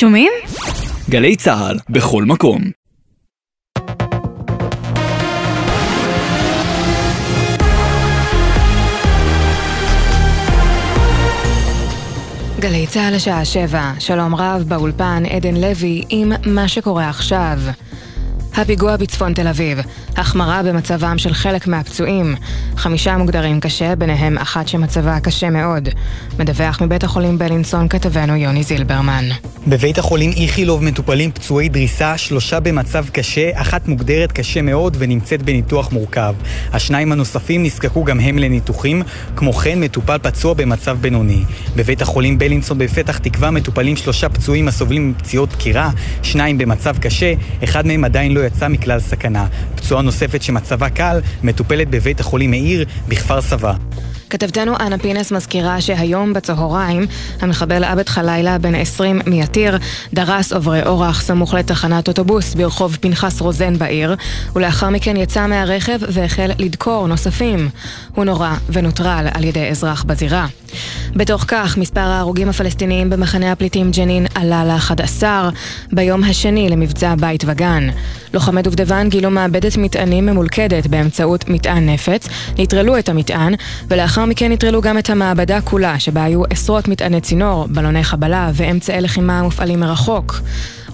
שומעים? גלי צה"ל, בכל מקום. גלי צה"ל השעה שבע, שלום רב באולפן עדן לוי עם מה שקורה עכשיו. הפיגוע בצפון תל אביב, החמרה במצבם של חלק מהפצועים, חמישה מוגדרים קשה, ביניהם אחת שמצבה קשה מאוד. מדווח מבית החולים בלינסון כתבנו יוני זילברמן. בבית החולים איכילוב מטופלים פצועי דריסה, שלושה במצב קשה, אחת מוגדרת קשה מאוד ונמצאת בניתוח מורכב. השניים הנוספים נזקקו גם הם לניתוחים, כמו כן מטופל פצוע במצב בינוני. בבית החולים בלינסון בפתח תקווה מטופלים שלושה פצועים הסובלים מפציעות דקירה, שניים במצב קשה, אחד מהם עדיין לא יצא מכלל סכנה. פצועה נוספת שמצבה קל מטופלת בבית החולים מאיר בכפר סבא. כתבתנו אנה פינס מזכירה שהיום בצהריים המחבל עבד חלילה בן 20 מיתיר דרס עוברי אורח סמוך לתחנת אוטובוס ברחוב פנחס רוזן בעיר ולאחר מכן יצא מהרכב והחל לדקור נוספים. הוא נורה ונוטרל על ידי אזרח בזירה. בתוך כך מספר ההרוגים הפלסטיניים במחנה הפליטים ג'נין עלה ל-11 ביום השני למבצע בית וגן. לוחמי דובדבן גילו מעבדת מטענים ממולכדת באמצעות מטען נפץ, נטרלו את המטען ולאחר לאחר מכן נטרלו גם את המעבדה כולה, שבה היו עשרות מטעני צינור, בלוני חבלה ואמצעי לחימה מופעלים מרחוק.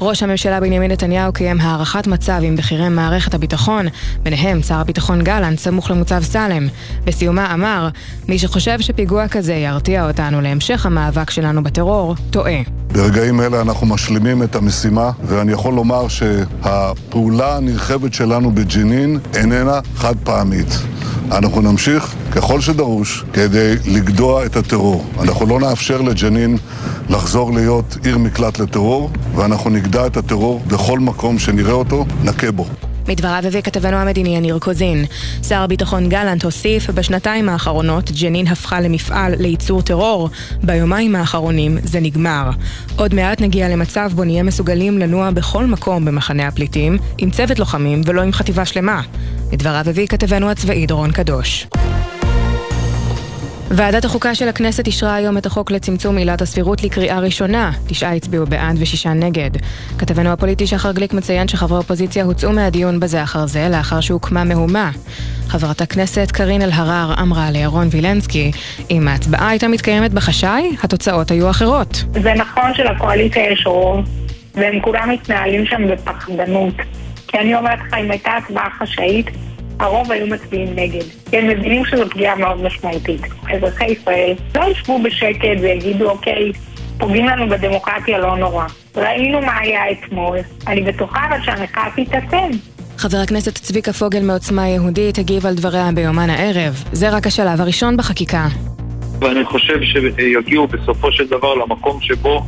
ראש הממשלה בנימין נתניהו קיים הערכת מצב עם בכירי מערכת הביטחון, ביניהם שר הביטחון גלנט סמוך למוצב סלם. בסיומה אמר, מי שחושב שפיגוע כזה ירתיע אותנו להמשך המאבק שלנו בטרור, טועה. ברגעים אלה אנחנו משלימים את המשימה, ואני יכול לומר שהפעולה הנרחבת שלנו בג'נין איננה חד פעמית. אנחנו נמשיך ככל שדרוש כדי לגדוע את הטרור. אנחנו לא נאפשר לג'נין לחזור להיות עיר מקלט לטרור, ואנחנו נגדע את הטרור בכל מקום שנראה אותו, נכה בו. מדבריו הביא כתבנו המדיני יניר קוזין. שר הביטחון גלנט הוסיף, בשנתיים האחרונות ג'נין הפכה למפעל לייצור טרור. ביומיים האחרונים זה נגמר. עוד מעט נגיע למצב בו נהיה מסוגלים לנוע בכל מקום במחנה הפליטים, עם צוות לוחמים ולא עם חטיבה שלמה. מדבריו הביא כתבנו הצבאי דורון קדוש. ועדת החוקה של הכנסת אישרה היום את החוק לצמצום עילת הסבירות לקריאה ראשונה. תשעה הצביעו בעד ושישה נגד. כתבנו הפוליטי שחר גליק מציין שחברי אופוזיציה הוצאו מהדיון בזה אחר זה, לאחר שהוקמה מהומה. חברת הכנסת קארין אלהרר אמרה לירון וילנסקי, אם ההצבעה הייתה מתקיימת בחשאי, התוצאות היו אחרות. זה נכון שלקואליציה יש רוב, והם כולם מתנהלים שם בפחדנות. כי אני אומרת לך, אם הייתה הצבעה חשאית, הרוב היו מצביעים נגד. כי הם מבינים שזו פגיעה מאוד משמעותית. אזרחי ישראל לא ישבו בשקט ויגידו, אוקיי, פוגעים לנו בדמוקרטיה, לא נורא. ראינו מה היה אתמול. אני בטוחה אבל שהמחאה תתעצם. חבר הכנסת צביקה פוגל מעוצמה יהודית הגיב על דבריה ביומן הערב. זה רק השלב הראשון בחקיקה. ואני חושב שיגיעו בסופו של דבר למקום שבו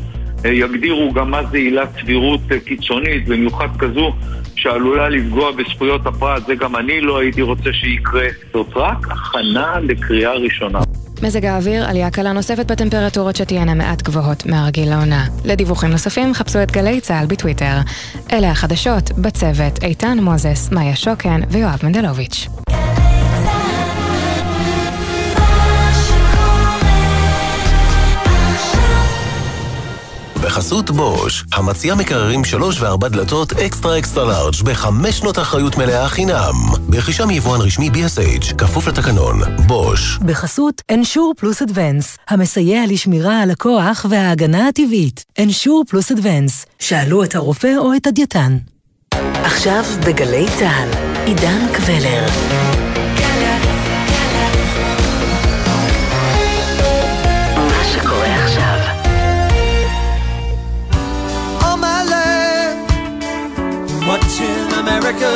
יגדירו גם מה זה עילת סבירות קיצונית, במיוחד כזו שעלולה לפגוע בזכויות הפרט, זה גם אני לא הייתי רוצה שיקרה. זאת רק הכנה לקריאה ראשונה. מזג האוויר, עלייה קלה נוספת בטמפרטורות שתהיינה מעט גבוהות מהרגיל לעונה. לדיווחים נוספים חפשו את גלי צה"ל בטוויטר. אלה החדשות, בצוות איתן מוזס, מאיה שוקן ויואב מנדלוביץ'. בחסות בוש, המציע מקררים שלוש וארבע דלתות אקסטרה אקסטרה לארג' בחמש שנות אחריות מלאה חינם. ברכישה מיבואן רשמי BSH, כפוף לתקנון. בוש. בחסות אנשור פלוס אדוונס, המסייע לשמירה על הכוח וההגנה הטבעית. אנשור פלוס אדוונס, שאלו את הרופא או את הדייתן. עכשיו בגלי צה"ל, עידן קבלר. Watching America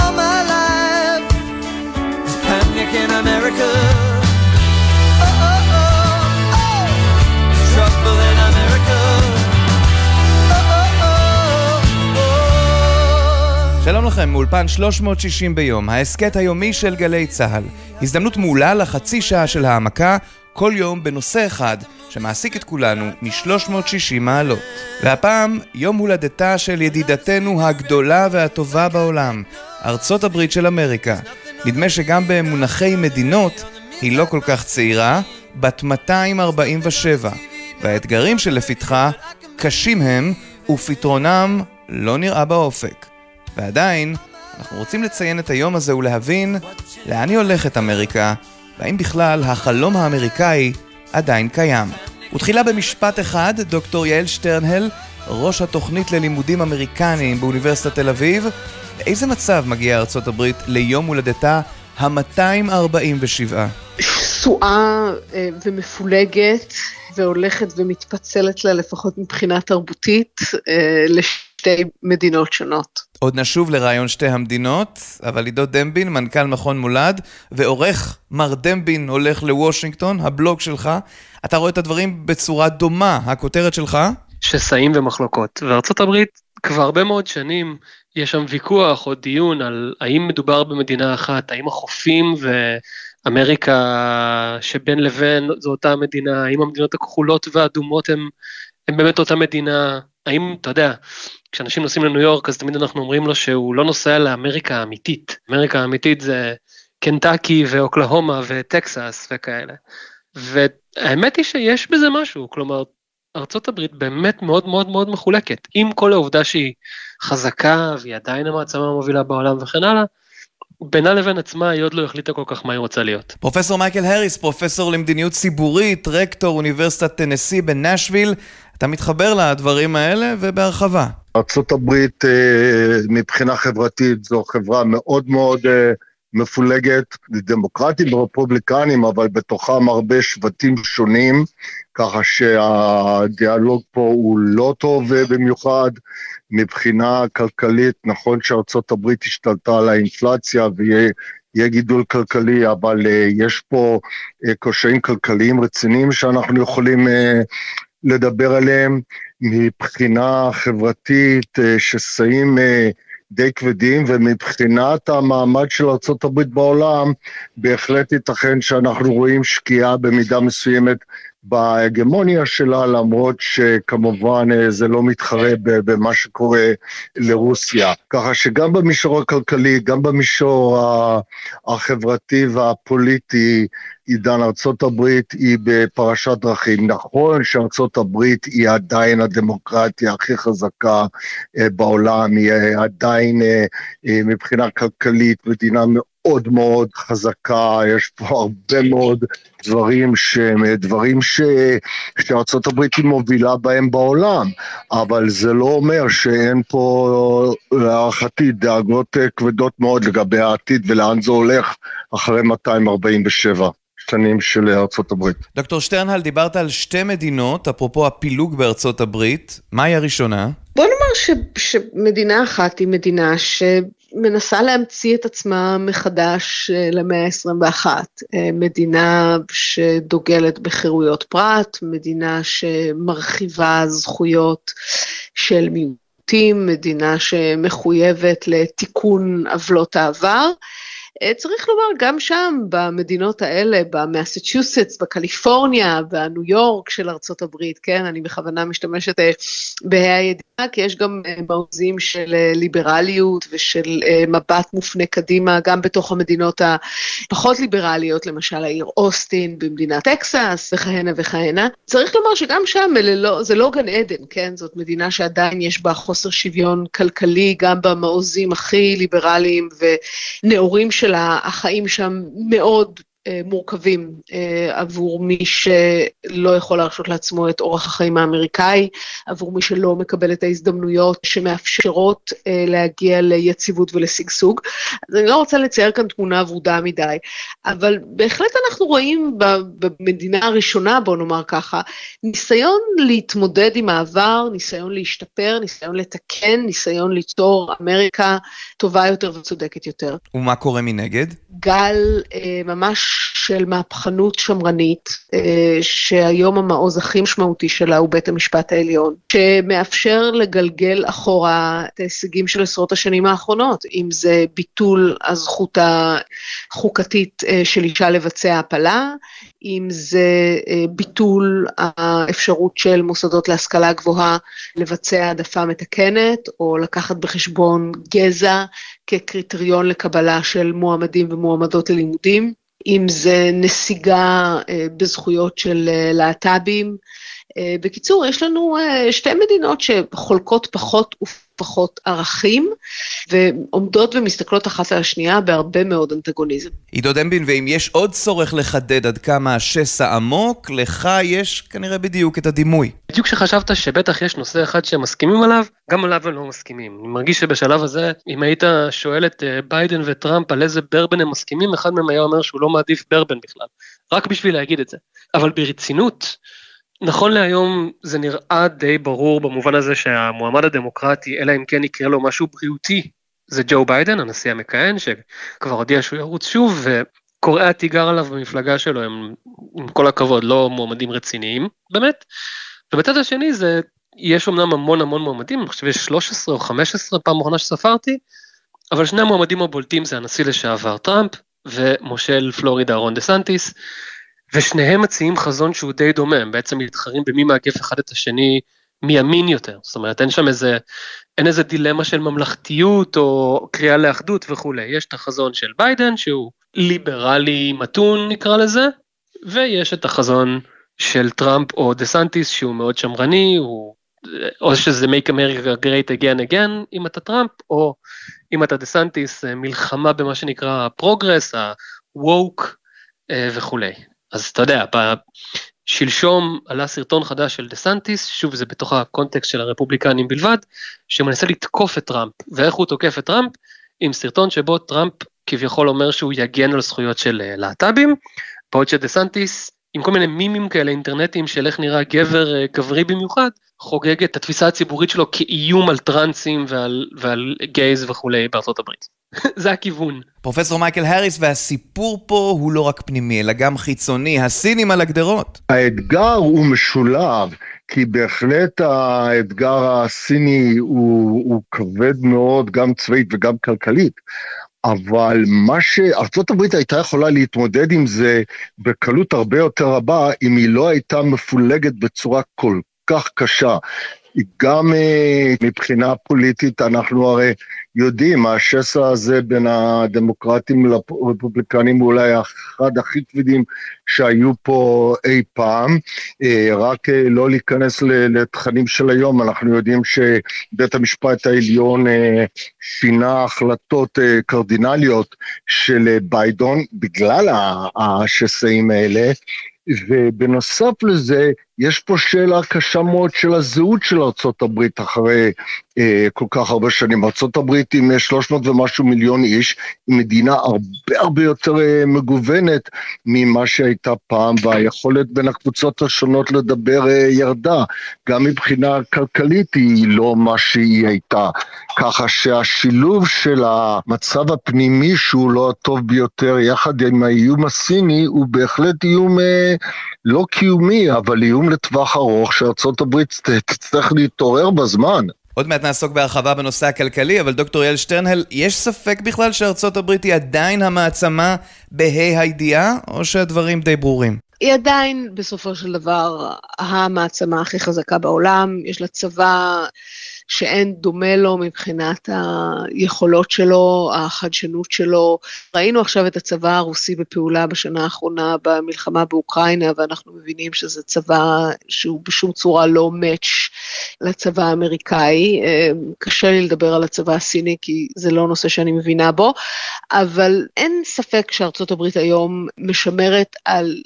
all my life. There's panic in America. Oh, oh, oh, oh. Trouble in America. שלום לכם, מאולפן 360 ביום, ההסכת היומי של גלי צה"ל. הזדמנות מעולה לחצי שעה של העמקה, כל יום בנושא אחד שמעסיק את כולנו מ-360 מעלות. והפעם, יום הולדתה של ידידתנו הגדולה והטובה בעולם, ארצות הברית של אמריקה. נדמה שגם במונחי מדינות היא לא כל כך צעירה, בת 247, והאתגרים שלפתחה קשים הם, ופתרונם לא נראה באופק. ועדיין, אנחנו רוצים לציין את היום הזה ולהבין לאן היא הולכת אמריקה, והאם בכלל החלום האמריקאי עדיין קיים. ותחילה במשפט אחד, דוקטור יעל שטרנהל, ראש התוכנית ללימודים אמריקניים באוניברסיטת תל אביב, באיזה מצב מגיעה ארצות הברית ליום הולדתה ה-247? שסועה אה, ומפולגת והולכת ומתפצלת לה לפחות מבחינה תרבותית אה, לשתי מדינות שונות. עוד נשוב לרעיון שתי המדינות, אבל עידו דמבין, מנכ"ל מכון מולד, ועורך מר דמבין הולך לוושינגטון, הבלוג שלך. אתה רואה את הדברים בצורה דומה, הכותרת שלך? שסעים ומחלוקות. וארצות הברית כבר הרבה מאוד שנים יש שם ויכוח או דיון על האם מדובר במדינה אחת, האם החופים ואמריקה שבין לבין זו אותה מדינה, האם המדינות הכחולות והאדומות הן באמת אותה מדינה, האם, אתה יודע, כשאנשים נוסעים לניו יורק אז תמיד אנחנו אומרים לו שהוא לא נוסע לאמריקה האמיתית, אמריקה האמיתית זה קנטקי ואוקלהומה וטקסס וכאלה. והאמת היא שיש בזה משהו, כלומר, ארצות הברית באמת מאוד מאוד מאוד מחולקת, עם כל העובדה שהיא חזקה והיא עדיין המעצמה המובילה בעולם וכן הלאה, בינה לבין עצמה היא עוד לא החליטה כל כך מה היא רוצה להיות. פרופסור מייקל הריס, פרופסור למדיניות ציבורית, רקטור אוניברסיטת טנסי בנשוויל, אתה מתחבר לדברים האלה ובהרחבה. ארה"ב אה, מבחינה חברתית זו חברה מאוד מאוד אה, מפולגת, דמוקרטים ורפובליקנים, אבל בתוכם הרבה שבטים שונים, ככה שהדיאלוג פה הוא לא טוב אה, במיוחד. מבחינה כלכלית, נכון הברית השתלטה על האינפלציה ויהיה גידול כלכלי, אבל יש פה קשיים כלכליים רציניים שאנחנו יכולים לדבר עליהם. מבחינה חברתית, uh, שסעים uh, די כבדים, ומבחינת המעמד של ארה"ב בעולם, בהחלט ייתכן שאנחנו רואים שקיעה במידה מסוימת בהגמוניה שלה, למרות שכמובן אה, זה לא מתחרה במה שקורה לרוסיה. ככה שגם במישור הכלכלי, גם במישור החברתי והפוליטי, עידן ארצות הברית היא בפרשת דרכים. נכון שארצות הברית היא עדיין הדמוקרטיה הכי חזקה אה, בעולם, היא עדיין אה, מבחינה כלכלית מדינה מאוד מאוד חזקה, יש פה הרבה מאוד דברים שהם דברים ש... שארה"ב היא מובילה בהם בעולם, אבל זה לא אומר שאין פה להערכתי דאגות כבדות מאוד לגבי העתיד ולאן זה הולך אחרי 247. שנים של ארצות הברית. דוקטור שטרנהל, דיברת על שתי מדינות, אפרופו הפילוג בארצות הברית. מהי הראשונה? בוא נאמר ש, שמדינה אחת היא מדינה שמנסה להמציא את עצמה מחדש אה, למאה ה-21. אה, מדינה שדוגלת בחירויות פרט, מדינה שמרחיבה זכויות של מיעוטים, מדינה שמחויבת לתיקון עוולות העבר. אה, צריך לומר, גם שם, במדינות האלה, במסצ'וסטס, בקליפורניה, בניו יורק של ארצות הברית, כן, אני בכוונה משתמשת אה, בה"א הידיעה, כי יש גם אה, מעוזים של ליברליות ושל מבט מופנה קדימה, גם בתוך המדינות הפחות ליברליות, למשל העיר אוסטין במדינת טקסס, וכהנה וכהנה. צריך לומר שגם שם לא, זה לא גן עדן, כן, זאת מדינה שעדיין יש בה חוסר שוויון כלכלי, גם במעוזים הכי ליברליים ונאורים של החיים שם מאוד מורכבים אה, עבור מי שלא יכול להרשות לעצמו את אורח החיים האמריקאי, עבור מי שלא מקבל את ההזדמנויות שמאפשרות אה, להגיע ליציבות ולשגשוג. אז אני לא רוצה לצייר כאן תמונה ורודה מדי, אבל בהחלט אנחנו רואים במדינה הראשונה, בוא נאמר ככה, ניסיון להתמודד עם העבר, ניסיון להשתפר, ניסיון לתקן, ניסיון ליצור אמריקה טובה יותר וצודקת יותר. ומה קורה מנגד? גל ממש של מהפכנות שמרנית, אה, שהיום המעוז הכי משמעותי שלה הוא בית המשפט העליון, שמאפשר לגלגל אחורה את ההישגים של עשרות השנים האחרונות, אם זה ביטול הזכות החוקתית אה, של אישה לבצע הפלה, אם זה אה, ביטול האפשרות של מוסדות להשכלה גבוהה לבצע העדפה מתקנת, או לקחת בחשבון גזע כקריטריון לקבלה של מועמדים ומועמדות ללימודים. אם זה נסיגה אה, בזכויות של אה, להט"בים, בקיצור, יש לנו אה, שתי מדינות שחולקות פחות ופחות ערכים, ועומדות ומסתכלות אחת על השנייה בהרבה מאוד אנטגוניזם. עידו דמבין, ואם יש עוד צורך לחדד עד כמה השסע עמוק, לך יש כנראה בדיוק את הדימוי. בדיוק כשחשבת שבטח יש נושא אחד שהם מסכימים עליו, גם עליו הם לא מסכימים. אני מרגיש שבשלב הזה, אם היית שואל את אה, ביידן וטראמפ על איזה ברבן הם מסכימים, אחד מהם היה אומר שהוא לא מעדיף ברבן בכלל. רק בשביל להגיד את זה. אבל ברצינות, נכון להיום זה נראה די ברור במובן הזה שהמועמד הדמוקרטי, אלא אם כן יקרה לו משהו בריאותי, זה ג'ו ביידן, הנשיא המכהן, שכבר הודיע שהוא ירוץ שוב, וקוראי התיגר עליו במפלגה שלו הם, עם כל הכבוד, לא מועמדים רציניים, באמת. ובצד השני זה, יש אמנם המון המון מועמדים, אני חושב שיש 13 או 15 פעם אחרונה שספרתי, אבל שני המועמדים הבולטים זה הנשיא לשעבר טראמפ, ומושל פלורידה רון דה סנטיס, ושניהם מציעים חזון שהוא די דומה, הם בעצם מתחרים במי מאגף אחד את השני מימין יותר, זאת אומרת אין שם איזה, אין איזה דילמה של ממלכתיות או קריאה לאחדות וכולי, יש את החזון של ביידן שהוא ליברלי מתון נקרא לזה, ויש את החזון של טראמפ או דה סנטיס שהוא מאוד שמרני, הוא, או שזה make America great again again אם אתה טראמפ, או אם אתה דה סנטיס מלחמה במה שנקרא progress, ה-woke אה, וכולי. אז אתה יודע, שלשום עלה סרטון חדש של דה סנטיס, שוב זה בתוך הקונטקסט של הרפובליקנים בלבד, שמנסה לתקוף את טראמפ, ואיך הוא תוקף את טראמפ? עם סרטון שבו טראמפ כביכול אומר שהוא יגן על זכויות של אה, להט"בים, בעוד שדה סנטיס עם כל מיני מימים כאלה אינטרנטיים של איך נראה גבר אה, גברי במיוחד, חוגג את התפיסה הציבורית שלו כאיום על טרנסים ועל, ועל gays וכולי בארצות הברית. זה הכיוון. פרופסור מייקל האריס, והסיפור פה הוא לא רק פנימי, אלא גם חיצוני, הסינים על הגדרות. האתגר הוא משולב, כי בהחלט האתגר הסיני הוא, הוא כבד מאוד, גם צבאית וגם כלכלית. אבל מה שארצות הברית הייתה יכולה להתמודד עם זה בקלות הרבה יותר רבה, אם היא לא הייתה מפולגת בצורה כל כך קשה. גם uh, מבחינה פוליטית, אנחנו הרי יודעים, השסע הזה בין הדמוקרטים לרפובליקנים הוא אולי אחד הכי כבדים שהיו פה אי פעם. Uh, רק uh, לא להיכנס לתכנים של היום, אנחנו יודעים שבית המשפט העליון שינה החלטות קרדינליות של ביידון בגלל השסעים האלה. ובנוסף לזה, יש פה שאלה קשה מאוד של הזהות של הברית אחרי אה, כל כך הרבה שנים. הברית עם 300 ומשהו מיליון איש, היא מדינה הרבה הרבה יותר אה, מגוונת ממה שהייתה פעם, והיכולת בין הקבוצות השונות לדבר אה, ירדה. גם מבחינה כלכלית היא לא מה שהיא הייתה. ככה שהשילוב של המצב הפנימי שהוא לא הטוב ביותר יחד עם האיום הסיני הוא בהחלט איום אה, לא קיומי, אבל איום לטווח ארוך שארה"ב תצטרך להתעורר בזמן. עוד מעט נעסוק בהרחבה בנושא הכלכלי, אבל דוקטור יעל שטרנהל, יש ספק בכלל שארצות הברית היא עדיין המעצמה בה"א הידיעה, או שהדברים די ברורים? היא עדיין בסופו של דבר המעצמה הכי חזקה בעולם, יש לה צבא שאין דומה לו מבחינת היכולות שלו, החדשנות שלו. ראינו עכשיו את הצבא הרוסי בפעולה בשנה האחרונה במלחמה באוקראינה, ואנחנו מבינים שזה צבא שהוא בשום צורה לא מאץ' לצבא האמריקאי. אה, קשה לי לדבר על הצבא הסיני כי זה לא נושא שאני מבינה בו, אבל אין ספק שארצות הברית היום משמרת על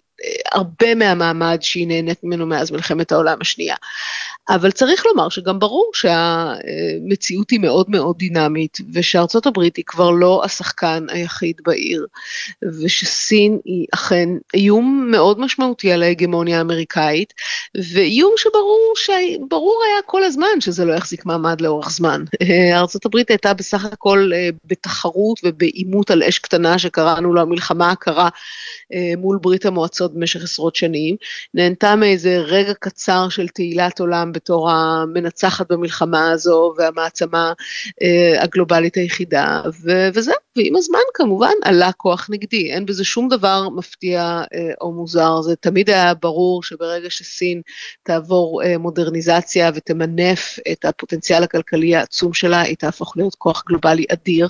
הרבה מהמעמד שהיא נהנית ממנו מאז מלחמת העולם השנייה. אבל צריך לומר שגם ברור שהמציאות היא מאוד מאוד דינמית, ושארצות הברית היא כבר לא השחקן היחיד בעיר, ושסין היא אכן איום מאוד משמעותי על ההגמוניה האמריקאית, ואיום שברור, שברור היה כל הזמן שזה לא יחזיק מעמד לאורך זמן. ארצות הברית הייתה בסך הכל אה, בתחרות ובעימות על אש קטנה שקראנו לו המלחמה הקרה אה, מול ברית המועצות במשך עשרות שנים, נהנתה מאיזה רגע קצר של תהילת עולם בתור המנצחת במלחמה הזו והמעצמה אה, הגלובלית היחידה, ו- וזהו, ועם הזמן כמובן עלה כוח נגדי, אין בזה שום דבר מפתיע אה, או מוזר, זה תמיד היה ברור שברגע שסין תעבור אה, מודרניזציה ותמנף את הפוטנציאל הכלכלי העצום שלה, היא תהפוך להיות כוח גלובלי אדיר,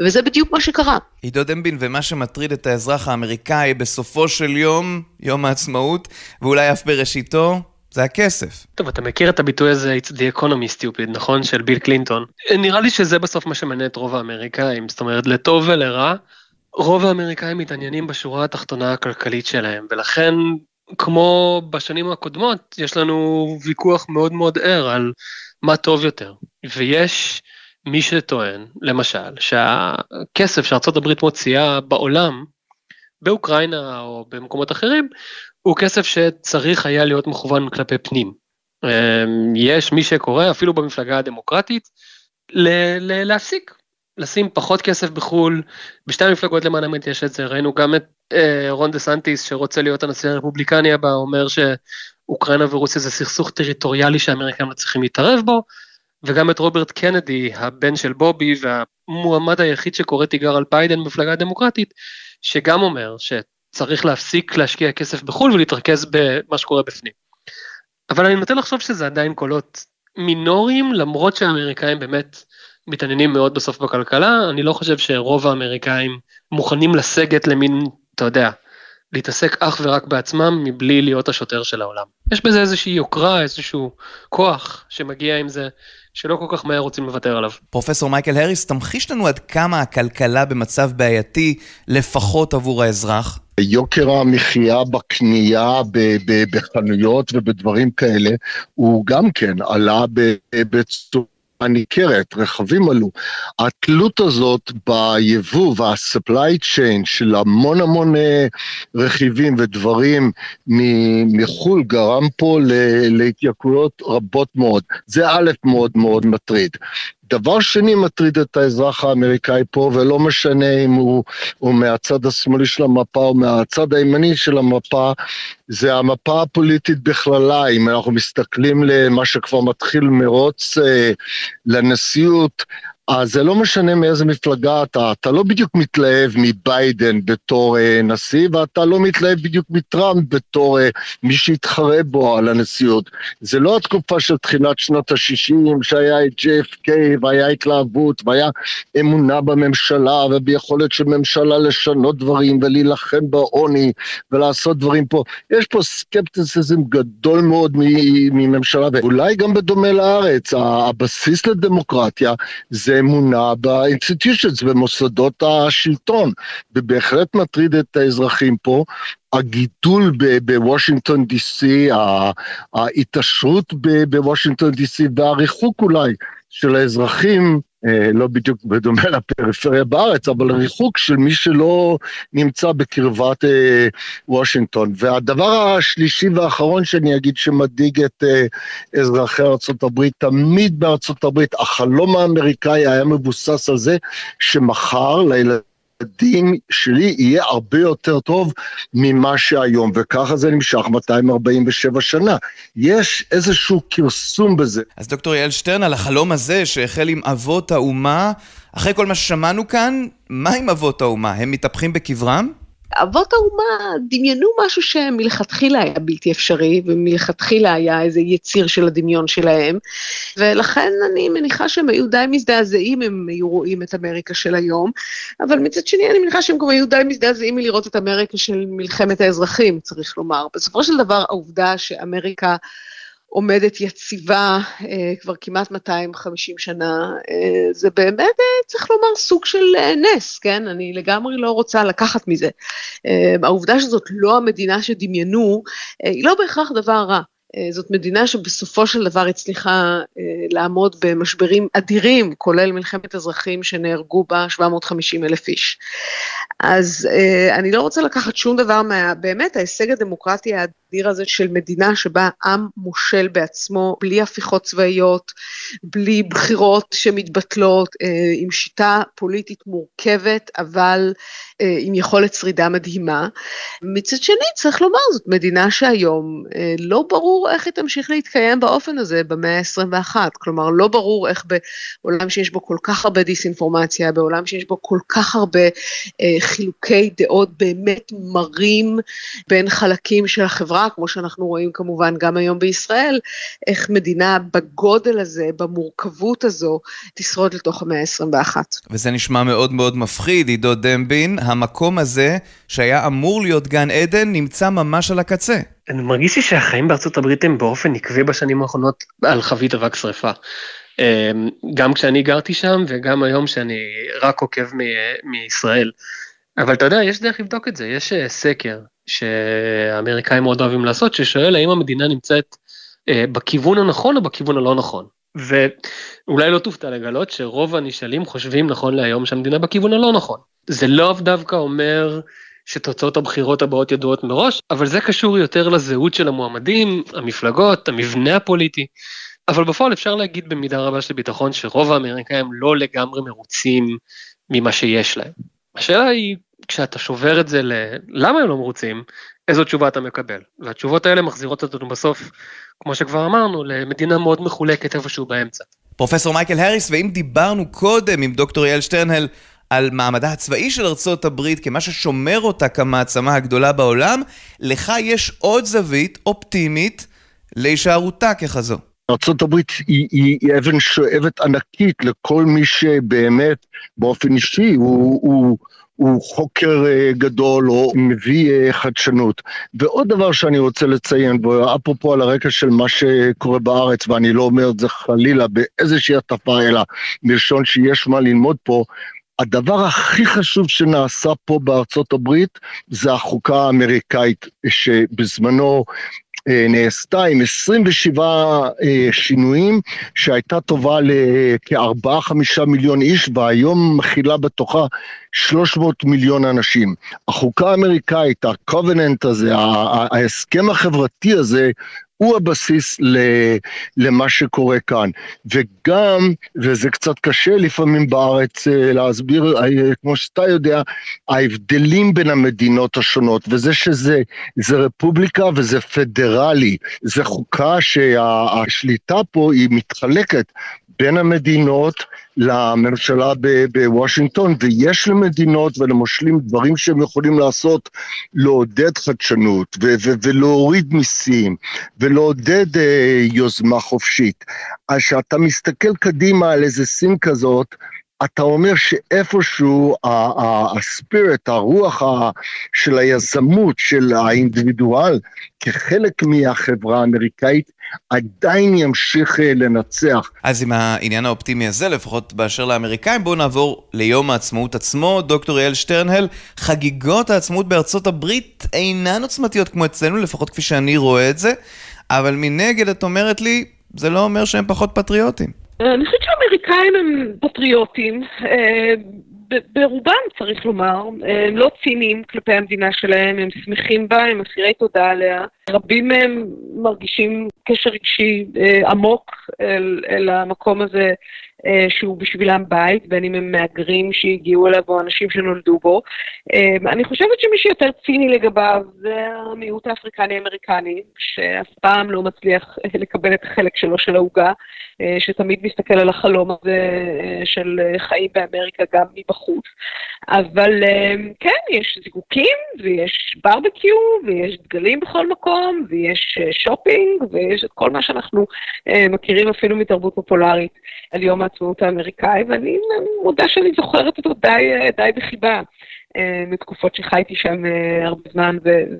וזה בדיוק מה שקרה. עידו דמבין, ומה שמטריד את האזרח האמריקאי בסופו של יום, יום העצמאות, ואולי אף בראשיתו, זה הכסף. טוב, אתה מכיר את הביטוי הזה, It's the economy stupid, נכון? של ביל קלינטון. נראה לי שזה בסוף מה שמעניין את רוב האמריקאים, זאת אומרת, לטוב ולרע, רוב האמריקאים מתעניינים בשורה התחתונה הכלכלית שלהם, ולכן, כמו בשנים הקודמות, יש לנו ויכוח מאוד מאוד ער על מה טוב יותר. ויש מי שטוען, למשל, שהכסף הברית מוציאה בעולם, באוקראינה או במקומות אחרים, הוא כסף שצריך היה להיות מכוון כלפי פנים. אמ, יש מי שקורא, אפילו במפלגה הדמוקרטית, להפסיק, לשים פחות כסף בחו"ל, בשתי המפלגות למען האמת יש את זה, ראינו גם את אה, רון דה סנטיס שרוצה להיות הנשיא הרפובליקני הבא, אומר שאוקראינה ורוסיה זה סכסוך טריטוריאלי שהאמריקאים לא צריכים להתערב בו, וגם את רוברט קנדי, הבן של בובי והמועמד היחיד שקורא תיגר על ביידן במפלגה הדמוקרטית, שגם אומר שצריך להפסיק להשקיע כסף בחו"ל ולהתרכז במה שקורה בפנים. אבל אני נוטה לחשוב שזה עדיין קולות מינוריים, למרות שהאמריקאים באמת מתעניינים מאוד בסוף בכלכלה, אני לא חושב שרוב האמריקאים מוכנים לסגת למין, אתה יודע, להתעסק אך ורק בעצמם מבלי להיות השוטר של העולם. יש בזה איזושהי יוקרה, איזשהו כוח שמגיע עם זה, שלא כל כך מהר רוצים לוותר עליו. פרופסור מייקל הריס, תמחיש לנו עד כמה הכלכלה במצב בעייתי, לפחות עבור האזרח. יוקר המחיה בקנייה בחנויות ובדברים כאלה, הוא גם כן עלה בצורה... הניכרת, רכבים עלו. התלות הזאת ביבוא וה-supply chain של המון המון אה, רכיבים ודברים מחו"ל גרם פה להתייקרויות רבות מאוד. זה א' מאוד מאוד מטריד. דבר שני מטריד את האזרח האמריקאי פה, ולא משנה אם הוא, הוא מהצד השמאלי של המפה או מהצד הימני של המפה, זה המפה הפוליטית בכללה. אם אנחנו מסתכלים למה שכבר מתחיל מרוץ אה, לנשיאות, אז זה לא משנה מאיזה מפלגה אתה, אתה לא בדיוק מתלהב מביידן בתור אה, נשיא, ואתה לא מתלהב בדיוק מטראמפ בתור אה, מי שיתחרה בו על הנשיאות. זה לא התקופה של תחילת שנות ה-60, שהיה את JFK, והיה התלהבות, והיה אמונה בממשלה, וביכולת של ממשלה לשנות דברים, ולהילחם בעוני, ולעשות דברים פה. יש פה סקפטיסיזם גדול מאוד מממשלה, ואולי גם בדומה לארץ, הבסיס לדמוקרטיה זה אמונה באינסטיטושנס, במוסדות השלטון, ובהחלט מטריד את האזרחים פה. הגידול בוושינגטון די.סי, ההתעשרות בוושינגטון די.סי והריחוק אולי של האזרחים לא בדיוק בדומה לפריפריה בארץ, אבל ריחוק של מי שלא נמצא בקרבת אה, וושינגטון. והדבר השלישי והאחרון שאני אגיד שמדאיג את אה, אזרחי ארה"ב, תמיד הברית החלום האמריקאי היה מבוסס על זה שמחר לילדים הדין שלי יהיה הרבה יותר טוב ממה שהיום, וככה זה נמשך 247 שנה. יש איזשהו כרסום בזה. אז דוקטור יעל שטרן, על החלום הזה שהחל עם אבות האומה, אחרי כל מה ששמענו כאן, מה עם אבות האומה? הם מתהפכים בקברם? אבות האומה דמיינו משהו שמלכתחילה היה בלתי אפשרי, ומלכתחילה היה איזה יציר של הדמיון שלהם, ולכן אני מניחה שהם היו די מזדעזעים אם הם היו רואים את אמריקה של היום, אבל מצד שני אני מניחה שהם גם היו די מזדעזעים מלראות את אמריקה של מלחמת האזרחים, צריך לומר. בסופו של דבר העובדה שאמריקה עומדת יציבה אה, כבר כמעט 250 שנה, אה, זה באמת, אה, צריך לומר, סוג של נס, כן? אני לגמרי לא רוצה לקחת מזה. העובדה שזאת לא המדינה שדמיינו, היא לא בהכרח דבר רע. אה, זאת מדינה שבסופו של דבר הצליחה אה, לעמוד במשברים אדירים, כולל מלחמת אזרחים שנהרגו בה 750 אלף איש. אז אה, אני לא רוצה לקחת שום דבר מה... באמת, ההישג הדמוקרטי האדיר הזה של מדינה שבה עם מושל בעצמו, בלי הפיכות צבאיות, בלי בחירות שמתבטלות, עם שיטה פוליטית מורכבת, אבל עם יכולת שרידה מדהימה. מצד שני, צריך לומר, זאת מדינה שהיום לא ברור איך היא תמשיך להתקיים באופן הזה במאה ה-21. כלומר, לא ברור איך בעולם שיש בו כל כך הרבה דיסאינפורמציה, בעולם שיש בו כל כך הרבה אה, חילוקי דעות באמת מרים בין חלקים של החברה, כמו שאנחנו רואים כמובן גם היום בישראל, איך מדינה בגודל הזה, במורכבות הזו, תשרוד לתוך המאה ה-21. וזה נשמע מאוד מאוד מפחיד, עידו דמבין. המקום הזה, שהיה אמור להיות גן עדן, נמצא ממש על הקצה. אני מרגיש לי שהחיים בארצות הברית הם באופן עקבי בשנים האחרונות על חבית אבק שרפה. אמ, גם כשאני גרתי שם וגם היום שאני רק עוקב מישראל. אבל אתה יודע, יש דרך לבדוק את זה, יש אה, סקר שהאמריקאים מאוד אוהבים לעשות, ששואל האם המדינה נמצאת אה, בכיוון הנכון או בכיוון הלא נכון. ואולי לא תופתע לגלות שרוב הנשאלים חושבים נכון להיום שהמדינה בכיוון הלא נכון. זה לא דווקא אומר שתוצאות הבחירות הבאות ידועות מראש, אבל זה קשור יותר לזהות של המועמדים, המפלגות, המבנה הפוליטי. אבל בפועל אפשר להגיד במידה רבה של ביטחון שרוב האמריקאים לא לגמרי מרוצים ממה שיש להם. השאלה היא, כשאתה שובר את זה ל... למה הם לא מרוצים, איזו תשובה אתה מקבל. והתשובות האלה מחזירות אותנו בסוף, כמו שכבר אמרנו, למדינה מאוד מחולקת איפשהו באמצע. פרופסור מייקל האריס, ואם דיברנו קודם עם דוקטור יעל שטרנהל על מעמדה הצבאי של ארצות הברית כמה ששומר אותה כמעצמה הגדולה בעולם, לך יש עוד זווית אופטימית להישארותה ככזו. ארה"ב היא, היא, היא אבן שואבת ענקית לכל מי שבאמת באופן אישי הוא, הוא, הוא חוקר אה, גדול או מביא אה, חדשנות. ועוד דבר שאני רוצה לציין, אפרופו על הרקע של מה שקורה בארץ, ואני לא אומר את זה חלילה באיזושהי הטפה, אלא מלשון שיש מה ללמוד פה, הדבר הכי חשוב שנעשה פה בארצות הברית זה החוקה האמריקאית שבזמנו אה, נעשתה עם 27 אה, שינויים שהייתה טובה לכ-4-5 מיליון איש והיום מכילה בתוכה 300 מיליון אנשים. החוקה האמריקאית, הקובננט הזה, ההסכם החברתי הזה, הוא הבסיס למה שקורה כאן. וגם, וזה קצת קשה לפעמים בארץ אה, להסביר, אה, כמו שאתה יודע, ההבדלים בין המדינות השונות, וזה שזה זה רפובליקה וזה פדרלי, זה חוקה שהשליטה פה היא מתחלקת בין המדינות לממשלה בוושינגטון, ויש למדינות ולמושלים דברים שהם יכולים לעשות, לעודד חדשנות ולהוריד מיסים ולעודד אה, יוזמה חופשית. אז כשאתה מסתכל קדימה על איזה סין כזאת, אתה אומר שאיפשהו הספירט, הרוח של היזמות, של האינדיבידואל, כחלק מהחברה האמריקאית, עדיין ימשיך אה, לנצח. אז עם העניין האופטימי הזה, לפחות באשר לאמריקאים, בואו נעבור ליום העצמאות עצמו. דוקטור יעל שטרנהל, חגיגות העצמאות בארצות הברית אינן עוצמתיות כמו אצלנו, לפחות כפי שאני רואה את זה, אבל מנגד את אומרת לי, זה לא אומר שהם פחות פטריוטים. אני חושבת שהאמריקאים הם פטריוטים, אה, ברובם צריך לומר, הם לא ציניים כלפי המדינה שלהם, הם שמחים בה, הם אסירי תודה עליה. רבים מהם מרגישים קשר רגשי אה, עמוק אל, אל המקום הזה אה, שהוא בשבילם בית, בין אם הם מהגרים שהגיעו אליו או אנשים שנולדו בו. אה, אני חושבת שמי שיותר ציני לגביו זה המיעוט האפריקני-אמריקני, שאף פעם לא מצליח לקבל את החלק שלו של העוגה, שתמיד מסתכל על החלום הזה של חיים באמריקה גם מבחוץ. אבל כן, יש זיקוקים ויש ברבקיו ויש דגלים בכל מקום ויש שופינג ויש את כל מה שאנחנו מכירים אפילו מתרבות פופולרית על יום העצמאות האמריקאי, ואני מודה שאני זוכרת אותו די, די בחיבה. אה, מתקופות שחייתי שם אה, הרבה זמן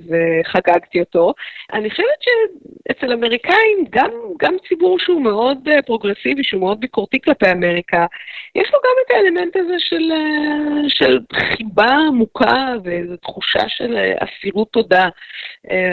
וחגגתי אותו. אני חושבת שאצל אמריקאים, גם, גם ציבור שהוא מאוד אה, פרוגרסיבי, שהוא מאוד ביקורתי כלפי אמריקה, יש לו גם את האלמנט הזה של, של חיבה עמוקה ואיזו תחושה של אסירות תודה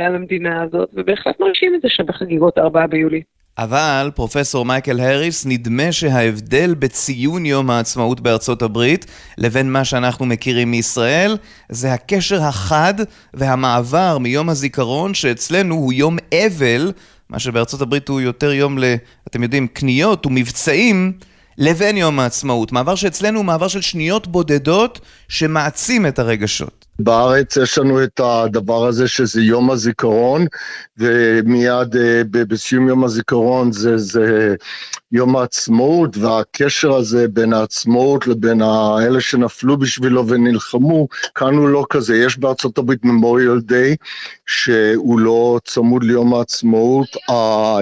על המדינה הזאת, ובהחלט מרשים את זה שם בחגיגות 4 ביולי. אבל, פרופסור מייקל האריס, נדמה שההבדל בציון יום העצמאות בארצות הברית לבין מה שאנחנו מכירים מישראל, זה הקשר החד והמעבר מיום הזיכרון, שאצלנו הוא יום אבל, מה שבארצות הברית הוא יותר יום ל... אתם יודעים, קניות ומבצעים, לבין יום העצמאות. מעבר שאצלנו הוא מעבר של שניות בודדות שמעצים את הרגשות. בארץ יש לנו את הדבר הזה שזה יום הזיכרון, ומיד אה, בסיום יום הזיכרון זה, זה יום העצמאות, והקשר הזה בין העצמאות לבין האלה שנפלו בשבילו ונלחמו, כאן הוא לא כזה. יש בארצות הברית ממוריאל דיי, שהוא לא צמוד ליום העצמאות.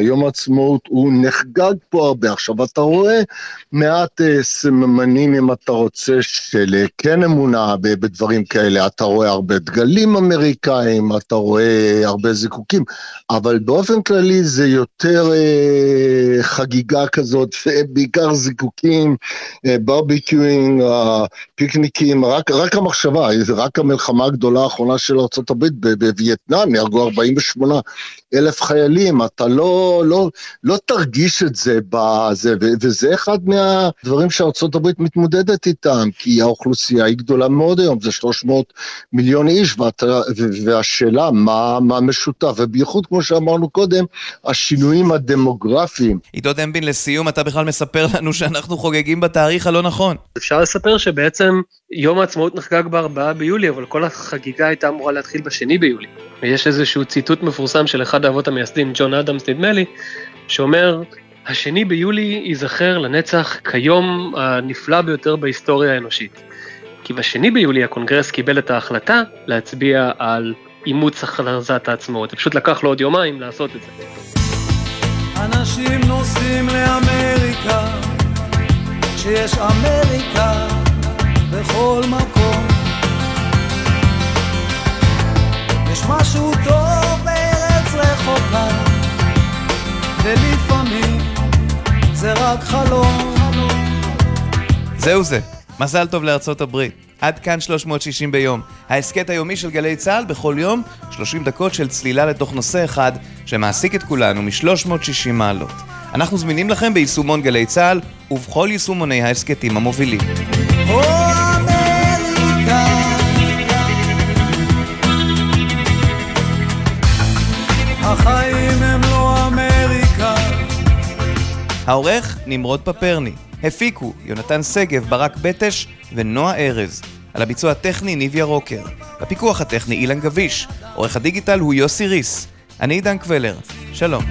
יום העצמאות הוא נחגג פה הרבה. עכשיו, אתה רואה מעט אה, סממנים, אם אתה רוצה, של כן אמונה בדברים כאלה. אתה רואה הרבה דגלים אמריקאים, אתה רואה הרבה זיקוקים, אבל באופן כללי זה יותר אה, חגיגה כזאת, בעיקר זיקוקים, אה, ברביקיואינג, אה, פיקניקים, רק, רק המחשבה, רק המלחמה הגדולה האחרונה של ארה"ב בווייטנאם, נהרגו 48 אלף חיילים, אתה לא, לא, לא תרגיש את זה בזה, וזה אחד מהדברים שארה"ב מתמודדת איתם, כי האוכלוסייה היא גדולה מאוד היום, זה 300 מיליון איש, ואתה, והשאלה מה, מה משותף, ובייחוד כמו שאמרנו קודם, השינויים הדמוגרפיים. עידו דמבין, לסיום, אתה בכלל מספר לנו שאנחנו חוגגים בתאריך הלא נכון. אפשר לספר שבעצם יום העצמאות נחגג ב-4 ביולי, אבל כל החגיגה הייתה אמורה להתחיל ב-2 ביולי. ויש איזשהו ציטוט מפורסם של אחד האבות המייסדים, ג'ון אדמס נדמה לי, שאומר, השני ביולי ייזכר לנצח כיום הנפלא ביותר בהיסטוריה האנושית. כי בשני ביולי הקונגרס קיבל את ההחלטה להצביע על אימוץ הכרזת העצמאות. זה פשוט לקח לו עוד יומיים לעשות את זה. אנשים נוסעים לאמריקה, כשיש אמריקה בכל מקום. יש משהו טוב בארץ רחוקה, ולפעמים זה רק חלום. זהו זה. מזל טוב לארצות הברית. עד כאן 360 ביום. ההסכת היומי של גלי צה"ל בכל יום 30 דקות של צלילה לתוך נושא אחד שמעסיק את כולנו מ-360 מעלות. אנחנו זמינים לכם ביישומון גלי צה"ל ובכל יישומוני ההסכתים המובילים. החיים הם לא אמריקה. העורך נמרוד פפרני. הפיקו יונתן שגב, ברק בטש ונועה ארז. על הביצוע הטכני ניביה רוקר. בפיקוח הטכני אילן גביש. עורך הדיגיטל הוא יוסי ריס. אני עידן קבלר. שלום.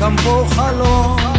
גם פה חלום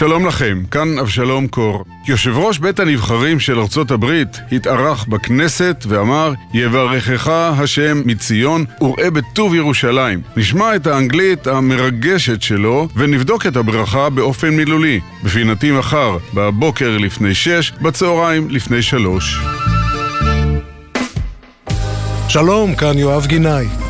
שלום לכם, כאן אבשלום קור. יושב ראש בית הנבחרים של ארצות הברית התארח בכנסת ואמר יברכך השם מציון וראה בטוב ירושלים. נשמע את האנגלית המרגשת שלו ונבדוק את הברכה באופן מילולי. בפינתי מחר, בבוקר לפני שש, בצהריים לפני שלוש. שלום, כאן יואב גינאי.